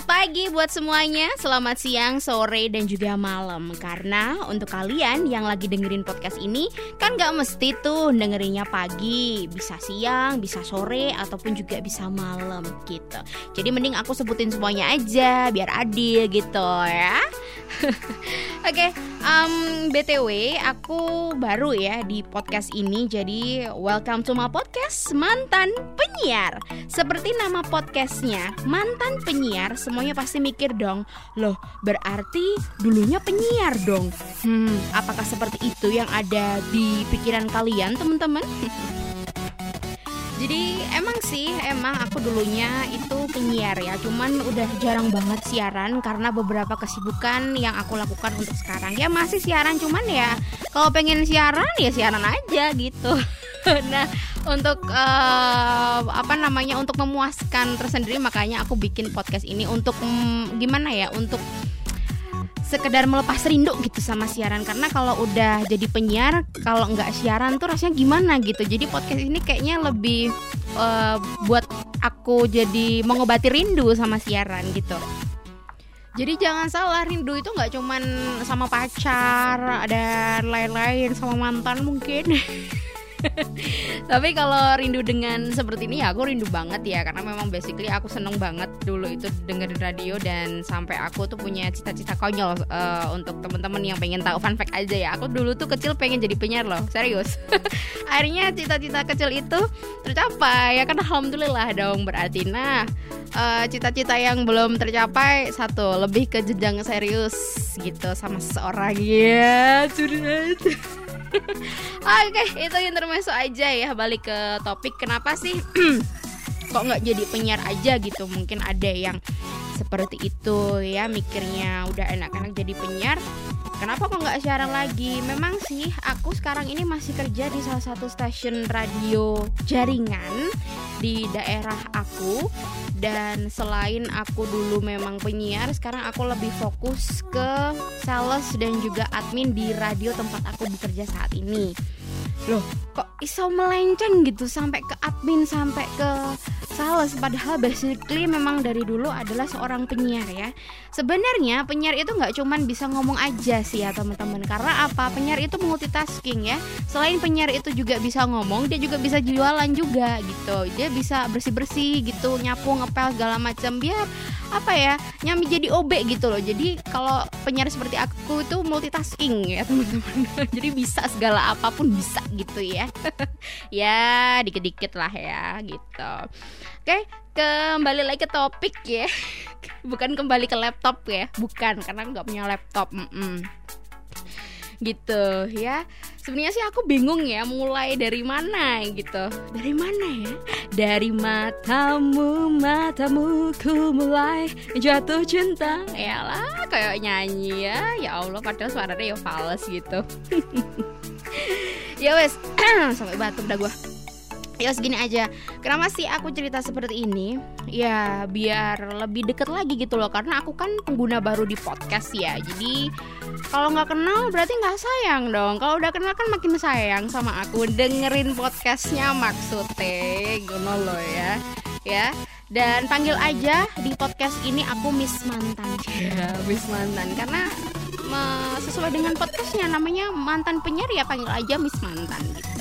Selamat pagi buat semuanya, selamat siang, sore, dan juga malam. Karena untuk kalian yang lagi dengerin podcast ini Kan gak mesti tuh dengerinnya pagi. Bisa siang, bisa sore, ataupun juga bisa malam gitu. Jadi mending aku sebutin semuanya aja, biar adil gitu ya Oke, okay, um, btw aku baru ya di podcast ini, jadi welcome to my podcast mantan penyiar. Seperti nama podcastnya, mantan penyiar, semuanya pasti mikir dong, loh berarti dulunya penyiar dong. Hmm, apakah seperti itu yang ada di pikiran kalian teman-teman? Jadi emang sih emang aku dulunya itu penyiar ya. Cuman udah jarang banget siaran karena beberapa kesibukan yang aku lakukan untuk sekarang. Ya masih siaran cuman ya kalau pengen siaran ya siaran aja gitu. Nah untuk uh, apa namanya untuk memuaskan tersendiri makanya aku bikin podcast ini untuk mm, gimana ya untuk sekedar melepas rindu gitu sama siaran. Karena kalau udah jadi penyiar kalau nggak siaran tuh rasanya gimana gitu. Jadi podcast ini kayaknya lebih uh, buat aku jadi mengobati rindu sama siaran gitu. Jadi jangan salah rindu itu nggak cuman sama pacar dan lain-lain sama mantan mungkin Tapi kalau rindu dengan seperti ini ya aku rindu banget ya karena memang basically aku seneng banget dulu itu dengerin radio dan sampai aku tuh punya cita-cita konyol uh, untuk teman-teman yang pengen tahu fun fact aja ya. Aku dulu tuh kecil pengen jadi penyiar loh, serius. Akhirnya cita-cita kecil itu tercapai ya kan alhamdulillah dong berarti. Nah, uh, cita-cita yang belum tercapai satu lebih ke jenjang serius gitu sama seseorang ya curhat Oke, itu intermezzo aja ya. Balik ke topik kenapa sih kok nggak jadi penyiar aja gitu? Mungkin ada yang seperti itu ya mikirnya udah enak-enak jadi penyiar kenapa kok nggak siaran lagi? Memang sih aku sekarang ini masih kerja di salah satu stasiun radio jaringan di daerah aku. Dan selain aku dulu memang penyiar sekarang aku lebih fokus ke sales dan juga admin di radio tempat aku bekerja saat ini loh kok iso melenceng gitu sampai ke admin sampai ke sales? Padahal basically memang dari dulu adalah seorang penyiar ya. Sebenarnya penyiar itu nggak cuman bisa ngomong aja sih ya teman-teman. Karena apa? Penyiar itu multitasking ya. Selain penyiar itu juga bisa ngomong dia juga bisa jualan juga gitu. Dia bisa bersih bersih gitu nyapu ngepel segala macam. Biar apa ya nyami jadi OB gitu loh jadi kalau penyiar seperti aku itu multitasking ya teman-teman jadi bisa segala apa pun bisa gitu ya ya dikit-dikit lah ya gitu Oke, kembali lagi ke topik ya. Bukan kembali ke laptop ya, bukan karena nggak punya laptop. Mm -mm. Gitu ya. Sebenarnya sih aku bingung ya mulai dari mana gitu. Dari mana ya? Dari matamu, matamu ku mulai jatuh cinta. Ya lah, kayak nyanyi ya. Ya Allah, padahal suaranya ya fals gitu. ya wes, sampai batuk dah gue ya segini aja. Kenapa sih aku cerita seperti ini? Ya biar lebih deket lagi gitu loh. Karena aku kan pengguna baru di podcast ya. Jadi kalau nggak kenal berarti nggak sayang dong. Kalau udah kenal kan makin sayang sama aku. Dengerin podcastnya maksudnya. Gitu loh ya? Ya. Dan panggil aja di podcast ini aku Miss Mantan. Ya Miss Mantan. Karena sesuai dengan podcastnya namanya mantan penyiar ya panggil aja Miss Mantan gitu?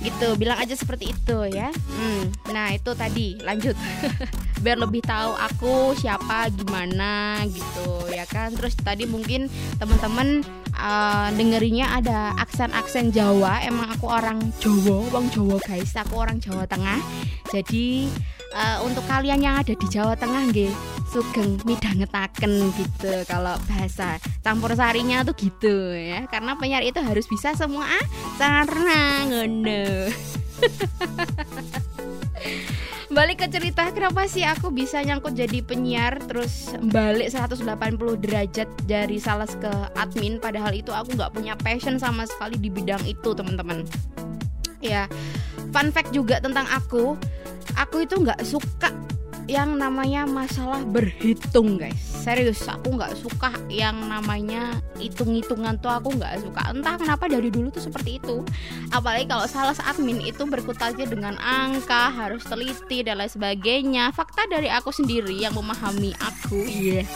Gitu bilang aja seperti itu ya. Hmm, nah itu tadi lanjut. Biar lebih tahu aku siapa gimana gitu ya kan. Terus tadi mungkin teman-teman uh, dengerinya ada aksen-aksen Jawa. Emang aku orang Jawa bang Jawa guys. Aku orang Jawa Tengah. Jadi uh, untuk kalian yang ada di Jawa Tengah nggih sugeng midangetaken gitu kalau bahasa campur sarinya tuh gitu ya. Karena penyiar itu harus bisa semua ah karena ngono. Balik ke cerita kenapa sih aku bisa nyangkut jadi penyiar? Terus balik 180 derajat dari sales ke admin padahal itu aku nggak punya passion sama sekali di bidang itu teman-teman. Ya fun fact juga tentang aku aku itu nggak suka yang namanya masalah berhitung guys. Serius aku nggak suka yang namanya hitung-hitungan tuh aku nggak suka. Entah kenapa dari dulu tuh seperti itu. Apalagi kalau salah admin itu berkutatnya dengan angka harus teliti dan lain sebagainya. Fakta dari aku sendiri yang memahami aku iya. Yeah.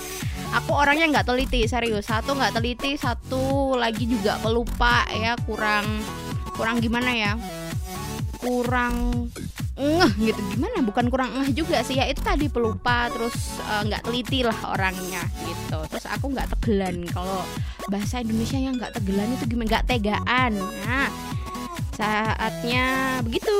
aku orangnya nggak teliti serius. Satu nggak teliti satu lagi juga pelupa ya. Kurang kurang gimana ya? Kurang ngeh gitu. Gimana? Bukan kurang ngeh juga sih. Ya itu tadi pelupa terus eh, nggak uh, teliti lah orangnya gitu. Terus aku nggak tegelan. Kalau bahasa Indonesia yang nggak tegelan itu gimana? Nggak tegaan. Nah saatnya begitu.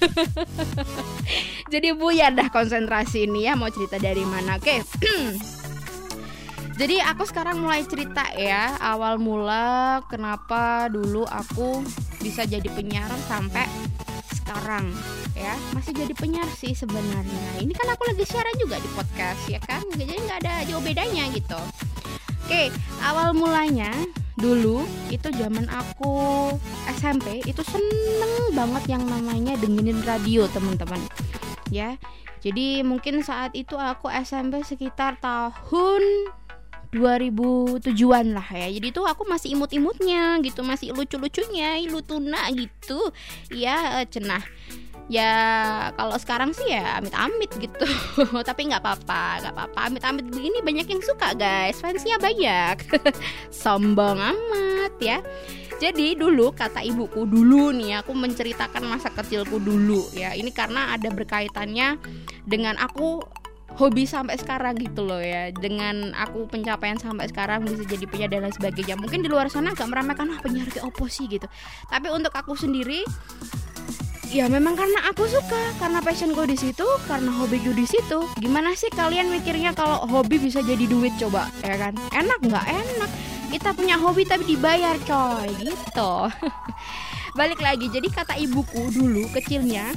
Jadi buyar dah konsentrasi ini ya. Mau cerita dari mana? Oke. Jadi aku sekarang mulai cerita ya. Awal mula kenapa dulu aku bisa jadi penyiar sampai sekarang ya. Masih jadi penyiar sih sebenarnya. Ini kan aku lagi siaran juga di podcast ya kan? Jadi nggak ada jauh bedanya gitu. Oke awal mulanya dulu itu zaman aku SMP itu seneng banget yang namanya dengerin radio teman-teman. Ya jadi mungkin saat itu aku SMP sekitar tahun 2000 tujuan lah ya. Jadi tuh aku masih imut-imutnya gitu masih lucu-lucunya lutuna gitu. Ya cenah. Ya kalau sekarang sih ya amit-amit gitu. Tapi nggak apa-apa nggak apa-apa. Amit-amit begini banyak yang suka guys. Fansnya banyak. Sombong amat ya. Jadi dulu kata ibuku dulu nih aku menceritakan masa kecilku dulu ya. Ini karena ada berkaitannya dengan aku hobi sampai sekarang gitu loh ya. Dengan aku pencapaian sampai sekarang bisa jadi penyiar dan lain sebagainya. Mungkin di luar sana agak meremehkan ah penyiar kayak opo gitu. Tapi untuk aku sendiri ya memang karena aku suka karena passion gue di situ karena hobi gue di situ. Gimana sih kalian mikirnya kalau hobi bisa jadi duit coba? Ya kan? Enak nggak enak? Kita punya hobi tapi dibayar coy gitu. Balik lagi jadi kata ibuku dulu kecilnya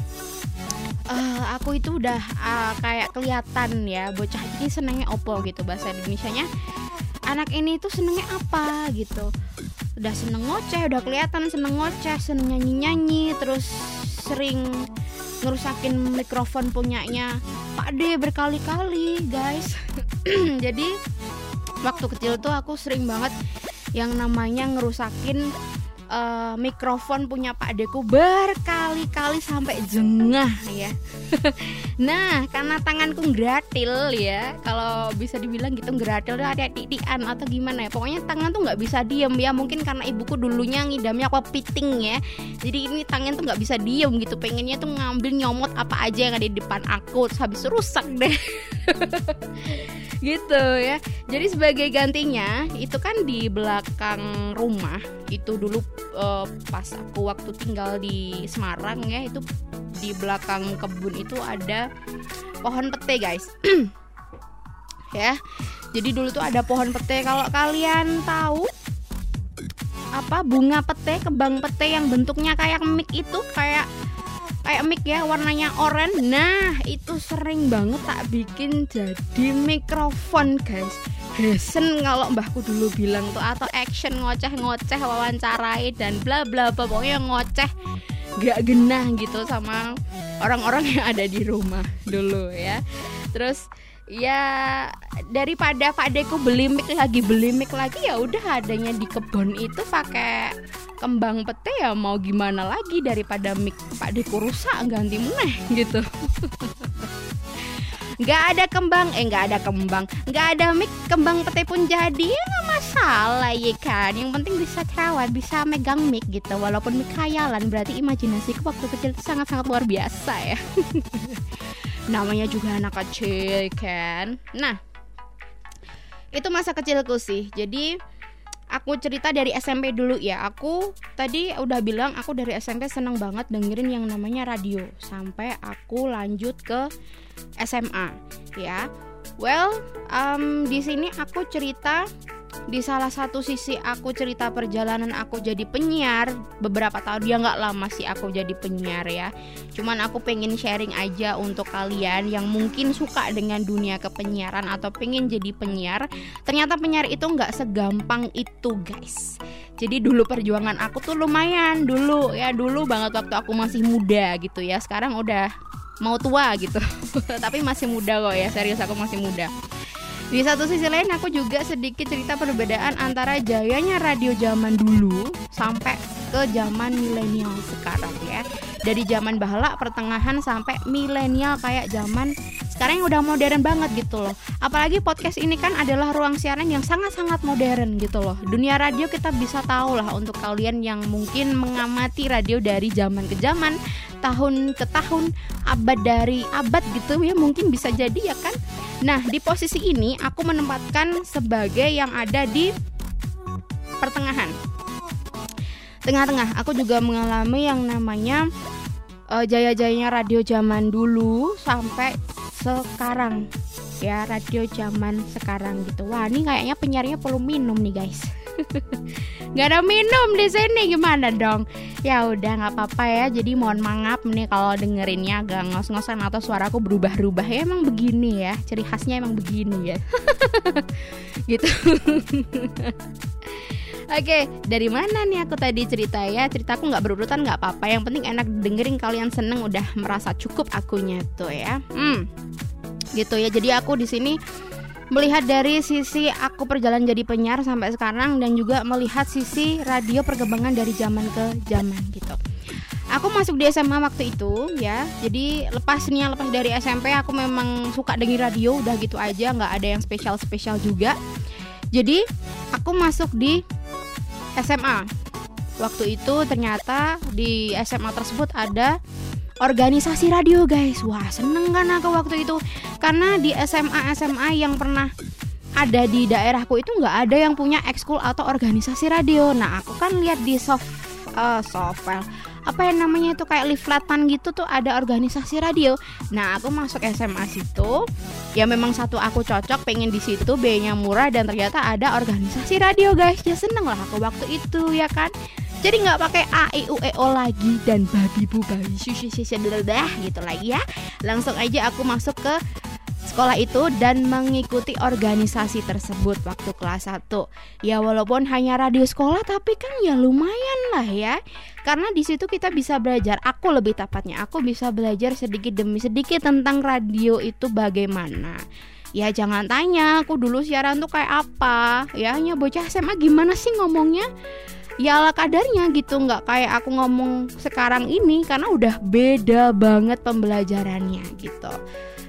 uh, aku itu udah uh, kayak kelihatan ya bocah ini senengnya opo gitu bahasa Indonesia-nya. Anak ini tuh senengnya apa gitu. Udah seneng ngoceh udah kelihatan seneng ngoceh seneng nyanyi nyanyi terus sering ngerusakin mikrofon punyanya Pak D berkali-kali guys. Jadi waktu kecil tuh aku sering banget yang namanya ngerusakin uh, mikrofon punya Pak Deku berkali-kali sampai jengah ya. nah, karena tanganku gratil ya, kalau bisa dibilang gitu gratil ada titian atau gimana ya. Pokoknya tangan tuh nggak bisa diem ya. Mungkin karena ibuku dulunya ngidamnya apa piting ya. Jadi ini tangan tuh nggak bisa diem gitu. Pengennya tuh ngambil nyomot apa aja yang ada di depan aku, habis rusak deh. gitu ya. Jadi sebagai gantinya itu kan di belakang rumah itu dulu uh, pas aku waktu tinggal di Semarang ya itu di belakang kebun itu ada pohon pete guys ya jadi dulu tuh ada pohon pete kalau kalian tahu apa bunga pete kembang pete yang bentuknya kayak mic itu kayak kayak mic ya warnanya oranye. Nah itu sering banget tak bikin jadi mikrofon guys. Hesen kalau mbahku dulu bilang tuh atau action ngoceh-ngoceh wawancarai dan bla bla bla. Pokoknya ngoceh gak genah gitu sama orang-orang yang ada di rumah dulu ya. Terus ya daripada Pak Deku beli mic lagi beli mic lagi ya udah adanya di kebun itu pakai kembang pete ya mau gimana lagi daripada mic Pak Deku rusak ganti meneh gitu. Nggak ada kembang eh nggak ada kembang nggak ada mic kembang pete pun jadi ya nggak masalah ya kan? Yang penting bisa terawat bisa megang mic gitu. Walaupun mic khayalan berarti imajinasi waktu kecil sangat sangat luar biasa ya namanya juga anak kecil kan nah itu masa kecilku sih jadi aku cerita dari SMP dulu ya. Aku tadi udah bilang aku dari SMP seneng banget dengerin yang namanya radio sampai aku lanjut ke SMA ya. Well, um, di sini aku cerita di salah satu sisi aku cerita perjalanan aku jadi penyiar beberapa tahun dia nggak lama sih aku jadi penyiar ya. Cuman aku pengen sharing aja untuk kalian yang mungkin suka dengan dunia kepenyiaran atau pengen jadi penyiar. Ternyata penyiar itu nggak segampang itu guys. Jadi dulu perjuangan aku tuh lumayan. Dulu ya dulu banget waktu aku masih muda gitu ya. Sekarang udah mau tua gitu. Tapi masih muda kok ya serius aku masih muda di satu sisi lain aku juga sedikit cerita perbedaan antara jayanya radio zaman dulu sampai ke zaman milenial sekarang ya. Dari zaman bahala pertengahan sampai milenial kayak zaman sekarang yang udah modern banget gitu loh. Apalagi podcast ini kan adalah ruang siaran yang sangat-sangat modern gitu loh. Dunia radio kita bisa tahu lah untuk kalian yang mungkin mengamati radio dari zaman ke zaman, tahun ke tahun, abad dari abad gitu ya mungkin bisa jadi ya kan Nah, di posisi ini aku menempatkan sebagai yang ada di pertengahan. Tengah-tengah, aku juga mengalami yang namanya uh, jaya-jayanya radio zaman dulu sampai sekarang. Ya, radio zaman sekarang gitu. Wah, ini kayaknya penyiarnya perlu minum nih, guys. Nggak ada minum di sini gimana dong ya udah nggak apa-apa ya jadi mohon maaf nih kalau dengerinnya agak ngos-ngosan atau suaraku berubah-ubah ya emang begini ya ciri khasnya emang begini ya gitu Oke, dari mana nih aku tadi cerita ya? Ceritaku nggak berurutan nggak apa-apa. Yang penting enak dengerin kalian seneng udah merasa cukup akunya tuh ya. Hmm, gitu ya. Jadi aku di sini melihat dari sisi aku perjalanan jadi penyiar sampai sekarang dan juga melihat sisi radio perkembangan dari zaman ke zaman gitu. Aku masuk di SMA waktu itu ya, jadi lepas nih lepas dari SMP aku memang suka dengar radio udah gitu aja nggak ada yang spesial spesial juga. Jadi aku masuk di SMA. Waktu itu ternyata di SMA tersebut ada organisasi radio guys. Wah seneng kan aku waktu itu? Karena di SMA SMA yang pernah ada di daerahku itu nggak ada yang punya ekskul atau organisasi radio. Nah aku kan lihat di soft uh, software. Apa yang namanya itu kayak leafletan gitu tuh ada organisasi radio. Nah aku masuk SMA situ, ya memang satu aku cocok, pengen di situ, B-nya murah dan ternyata ada organisasi radio guys. Ya seneng lah aku waktu itu ya kan jadi nggak pakai a i u e o lagi dan babi bu babi. Sushi sushi dah gitu lagi ya. Langsung aja aku masuk ke sekolah itu dan mengikuti organisasi tersebut waktu kelas 1 ya walaupun hanya radio sekolah tapi kan ya lumayan lah ya. Karena di situ kita bisa belajar. Aku lebih tepatnya aku bisa belajar sedikit demi sedikit tentang radio itu bagaimana. Ya jangan tanya aku dulu siaran tuh kayak apa. Ya hanya bocah SMA gimana sih ngomongnya ya ala kadarnya gitu. Nggak kayak aku ngomong sekarang ini karena udah beda banget pembelajarannya gitu.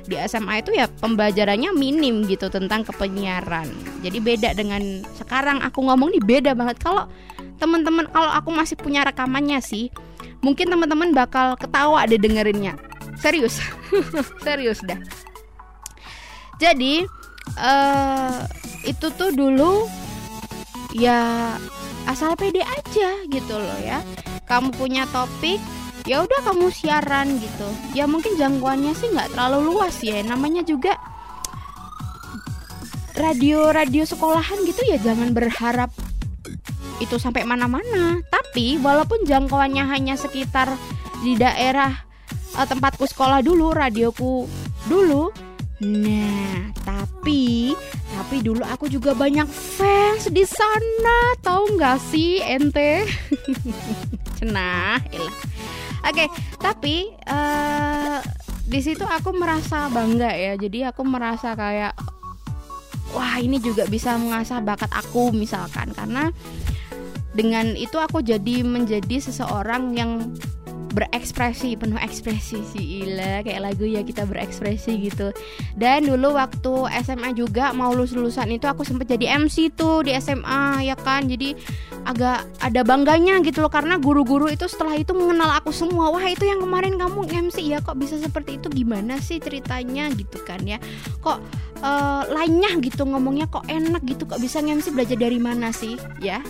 Di SMA itu ya pembelajarannya minim gitu tentang kepenyiaran. Jadi beda dengan sekarang aku ngomong nih beda banget. Kalau teman-teman kalau aku masih punya rekamannya sih mungkin teman-teman bakal ketawa deh dengerinnya. Serius. Serius dah. Jadi uh, itu tuh dulu ya asal pede aja gitu loh ya. Kamu punya topik ya udah kamu siaran gitu. Ya mungkin jangkauannya sih nggak terlalu luas ya namanya juga radio radio sekolahan gitu ya jangan berharap itu sampai mana-mana. Tapi walaupun jangkauannya hanya sekitar di daerah uh, tempatku sekolah dulu radioku dulu Nah, tapi tapi dulu aku juga banyak fans di sana, tahu nggak sih ente? Cenah, ilah. Oke, tapi uh, di situ aku merasa bangga ya. Jadi aku merasa kayak wah ini juga bisa mengasah bakat aku misalkan karena dengan itu aku jadi menjadi seseorang yang berekspresi penuh ekspresi sih Ila kayak lagu ya kita berekspresi gitu. Dan dulu waktu SMA juga mau lulus lulusan itu aku sempet jadi MC tuh di SMA ya kan? Jadi agak ada bangganya gitu loh karena guru-guru itu setelah itu mengenal aku semua. Wah itu yang kemarin kamu MC ya kok bisa seperti itu? Gimana sih ceritanya gitu kan ya? Kok uh, lainnya gitu ngomongnya kok enak gitu? Kok bisa MC belajar dari mana sih ya?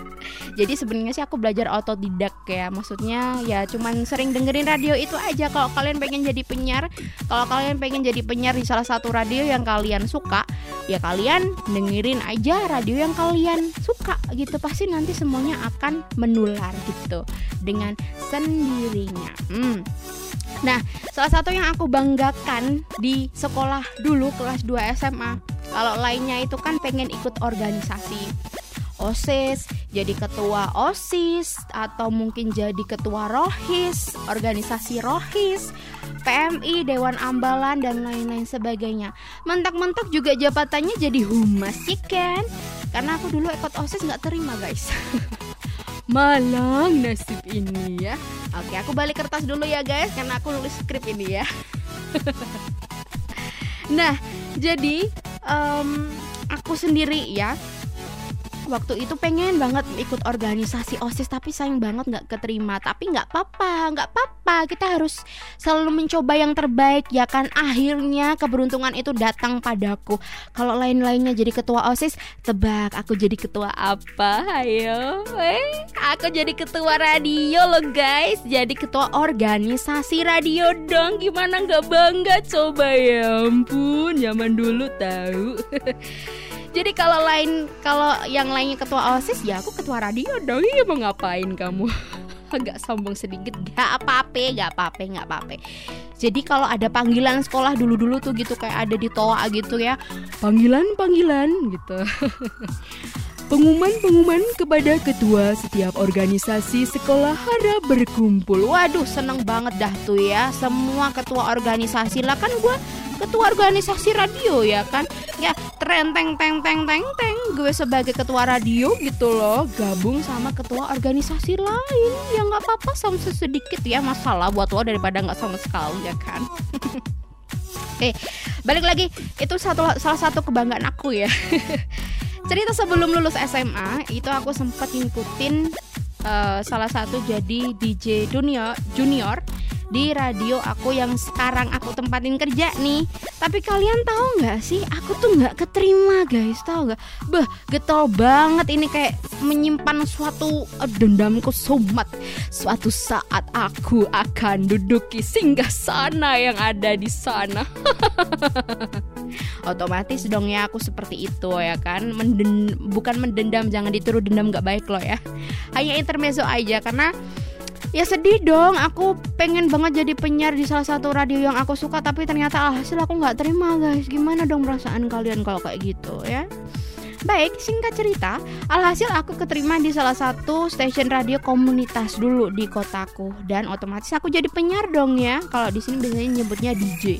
Jadi sebenarnya sih aku belajar otodidak ya. Maksudnya ya cuman sering dengerin radio itu aja. Kalau kalian pengen jadi penyiar kalau kalian pengen jadi penyiar di salah satu radio yang kalian suka ya kalian dengerin aja radio yang kalian suka gitu. Pasti nanti semuanya akan menular gitu dengan sendirinya hmm. Nah, salah satu yang aku banggakan di sekolah dulu kelas 2 SMA, kalau lainnya itu kan pengen ikut organisasi. OSIS, jadi ketua OSIS atau mungkin jadi ketua ROHIS, organisasi ROHIS PMI, Dewan Ambalan dan lain-lain sebagainya. Mentak-mentak juga jabatannya jadi humas, ya kan? Karena aku dulu ikut OSIS nggak terima, guys. Malang nasib ini ya. Oke, aku balik kertas dulu ya, guys, karena aku nulis skrip ini ya. nah, jadi um, aku sendiri ya waktu itu pengen banget ikut organisasi osis tapi sayang banget nggak keterima. Tapi nggak apa-apa nggak apa-apa. Kita harus selalu mencoba yang terbaik ya kan? Akhirnya keberuntungan itu datang padaku. Kalau lain-lainnya jadi ketua osis tebak aku jadi ketua apa? Ayo eh aku jadi ketua radio loh guys. Jadi ketua organisasi radio dong. Gimana nggak bangga? Coba ya ampun zaman dulu tahu Jadi kalau lain kalau yang lainnya ketua OSIS ya aku ketua radio dong. Iya mau ngapain kamu? Agak sombong sedikit. Gak apa-apa, gak apa-apa, gak apa-apa. Jadi kalau ada panggilan sekolah dulu-dulu tuh gitu kayak ada di toa gitu ya. Panggilan-panggilan gitu. Pengumuman-pengumuman kepada ketua setiap organisasi sekolah harap berkumpul. Waduh, seneng banget dah tuh ya. Semua ketua organisasi lah kan gue ketua organisasi radio ya kan. Ya tren teng teng teng teng teng. Gue sebagai ketua radio gitu loh, gabung sama ketua organisasi lain. Ya nggak apa-apa sama sedikit ya masalah buat lo daripada nggak sama sekali ya kan. Oke, balik lagi itu satu salah satu kebanggaan aku ya. cerita sebelum lulus SMA itu aku sempat ngikutin uh, salah satu jadi DJ junior junior di radio aku yang sekarang aku tempatin kerja nih. Tapi kalian tahu nggak sih, aku tuh nggak keterima guys, tahu nggak? Bah, getol banget ini kayak menyimpan suatu uh, dendamku sumat. Suatu saat aku akan duduki singgah sana yang ada di sana. Otomatis dong ya aku seperti itu ya kan Menden, Bukan mendendam Jangan dituruh dendam gak baik loh ya Hanya intermezzo aja Karena ya sedih dong aku pengen banget jadi penyiar di salah satu radio yang aku suka tapi ternyata alhasil aku nggak terima guys gimana dong perasaan kalian kalau kayak gitu ya Baik, singkat cerita, alhasil aku keterima di salah satu stasiun radio komunitas dulu di kotaku dan otomatis aku jadi penyiar dong ya. Kalau di sini biasanya nyebutnya DJ.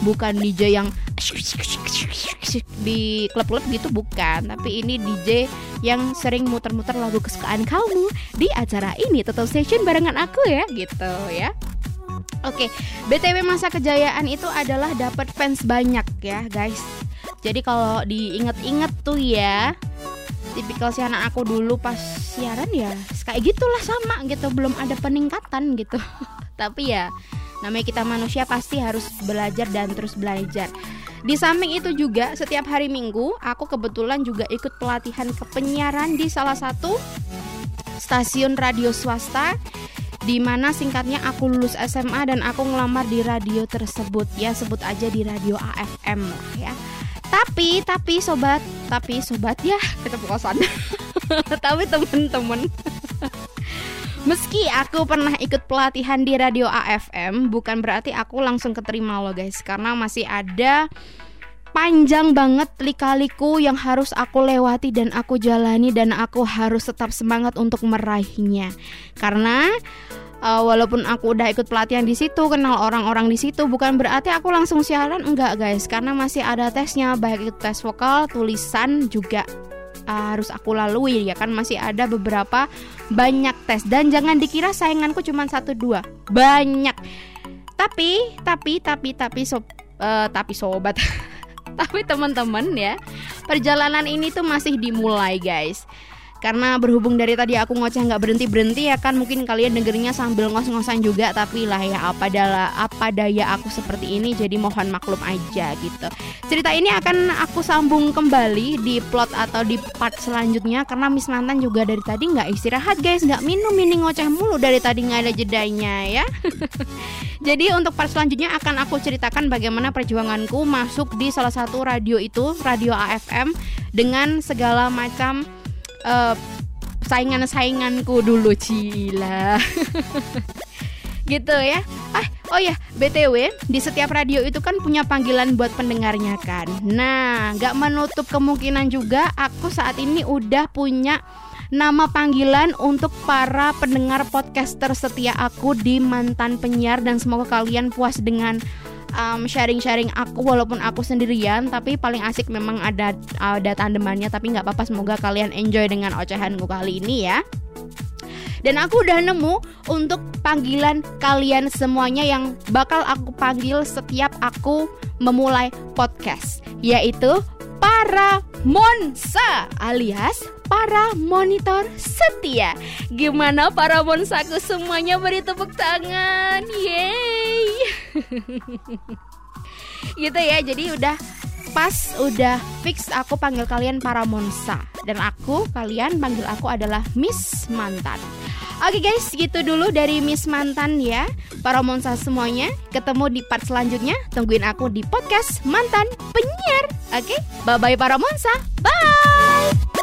Bukan DJ yang di klub-klub gitu bukan, tapi ini DJ yang sering muter-muter lagu kesukaan kamu di acara ini tetap station barengan aku ya gitu ya. Oke, BTW masa kejayaan itu adalah dapat fans banyak ya, guys. Jadi kalau diinget-inget tuh ya, tipikal si anak aku dulu pas siaran ya kayak gitulah sama gitu, belum ada peningkatan gitu. Tapi ya namanya kita manusia pasti harus belajar dan terus belajar. Di samping itu juga setiap hari Minggu aku kebetulan juga ikut pelatihan kepenyiaran di salah satu stasiun radio swasta di mana singkatnya aku lulus SMA dan aku ngelamar di radio tersebut ya sebut aja di radio AFM lah ya. Tapi tapi sobat, tapi sobat ya kita tapi temen-temen Meski aku pernah ikut pelatihan di radio AFM, bukan berarti aku langsung keterima loh guys, karena masih ada panjang banget lika-liku yang harus aku lewati dan aku jalani dan aku harus tetap semangat untuk meraihnya. Karena uh, walaupun aku udah ikut pelatihan di situ, kenal orang-orang di situ, bukan berarti aku langsung siaran. Enggak guys, karena masih ada tesnya baik itu tes vokal, tulisan juga uh, harus aku lalui ya kan? Masih ada beberapa banyak tes. Dan jangan dikira sainganku cuma satu dua. Banyak. Tapi tapi tapi tapi sob uh, tapi sobat. Tapi teman-teman ya perjalanan ini tuh masih dimulai guys karena berhubung dari tadi aku ngoceh nggak berhenti berhenti ya kan? Mungkin kalian dengernya sambil ngos-ngosan juga tapi lah ya apa dala apa daya aku seperti ini jadi mohon maklum aja gitu. Cerita ini akan aku sambung kembali di plot atau di part selanjutnya karena Miss Mantan juga dari tadi nggak istirahat guys. Nggak minum ini ngoceh mulu dari tadi nggak ada jedanya ya. Jadi untuk part selanjutnya akan aku ceritakan bagaimana perjuanganku masuk di salah satu radio itu radio AFM dengan segala macam uh, saingan-sainganku dulu Cila. Gitu ya. Ah oh ya btw di setiap radio itu kan punya panggilan buat pendengarnya kan. Nah nggak menutup kemungkinan juga aku saat ini udah punya nama panggilan untuk para pendengar podcaster setia aku di mantan penyiar. Dan semoga kalian puas dengan um, sharing-sharing aku walaupun aku sendirian tapi paling asik memang ada ada tandemannya. Tapi nggak apa-apa semoga kalian enjoy dengan ocehanku kali ini ya. Dan aku udah nemu untuk panggilan kalian semuanya yang bakal aku panggil setiap aku memulai podcast yaitu para monsa alias para monitor setia. Gimana para monsaku semuanya beri tepuk tangan. Yeay. gitu ya. Jadi udah pas udah fix aku panggil kalian para monsa dan aku kalian panggil aku adalah Miss Mantan. Oke okay guys, gitu dulu dari Miss Mantan ya. Para monsa semuanya, ketemu di part selanjutnya. Tungguin aku di podcast Mantan Penyiar. Oke, okay? bye bye para monsa. Bye.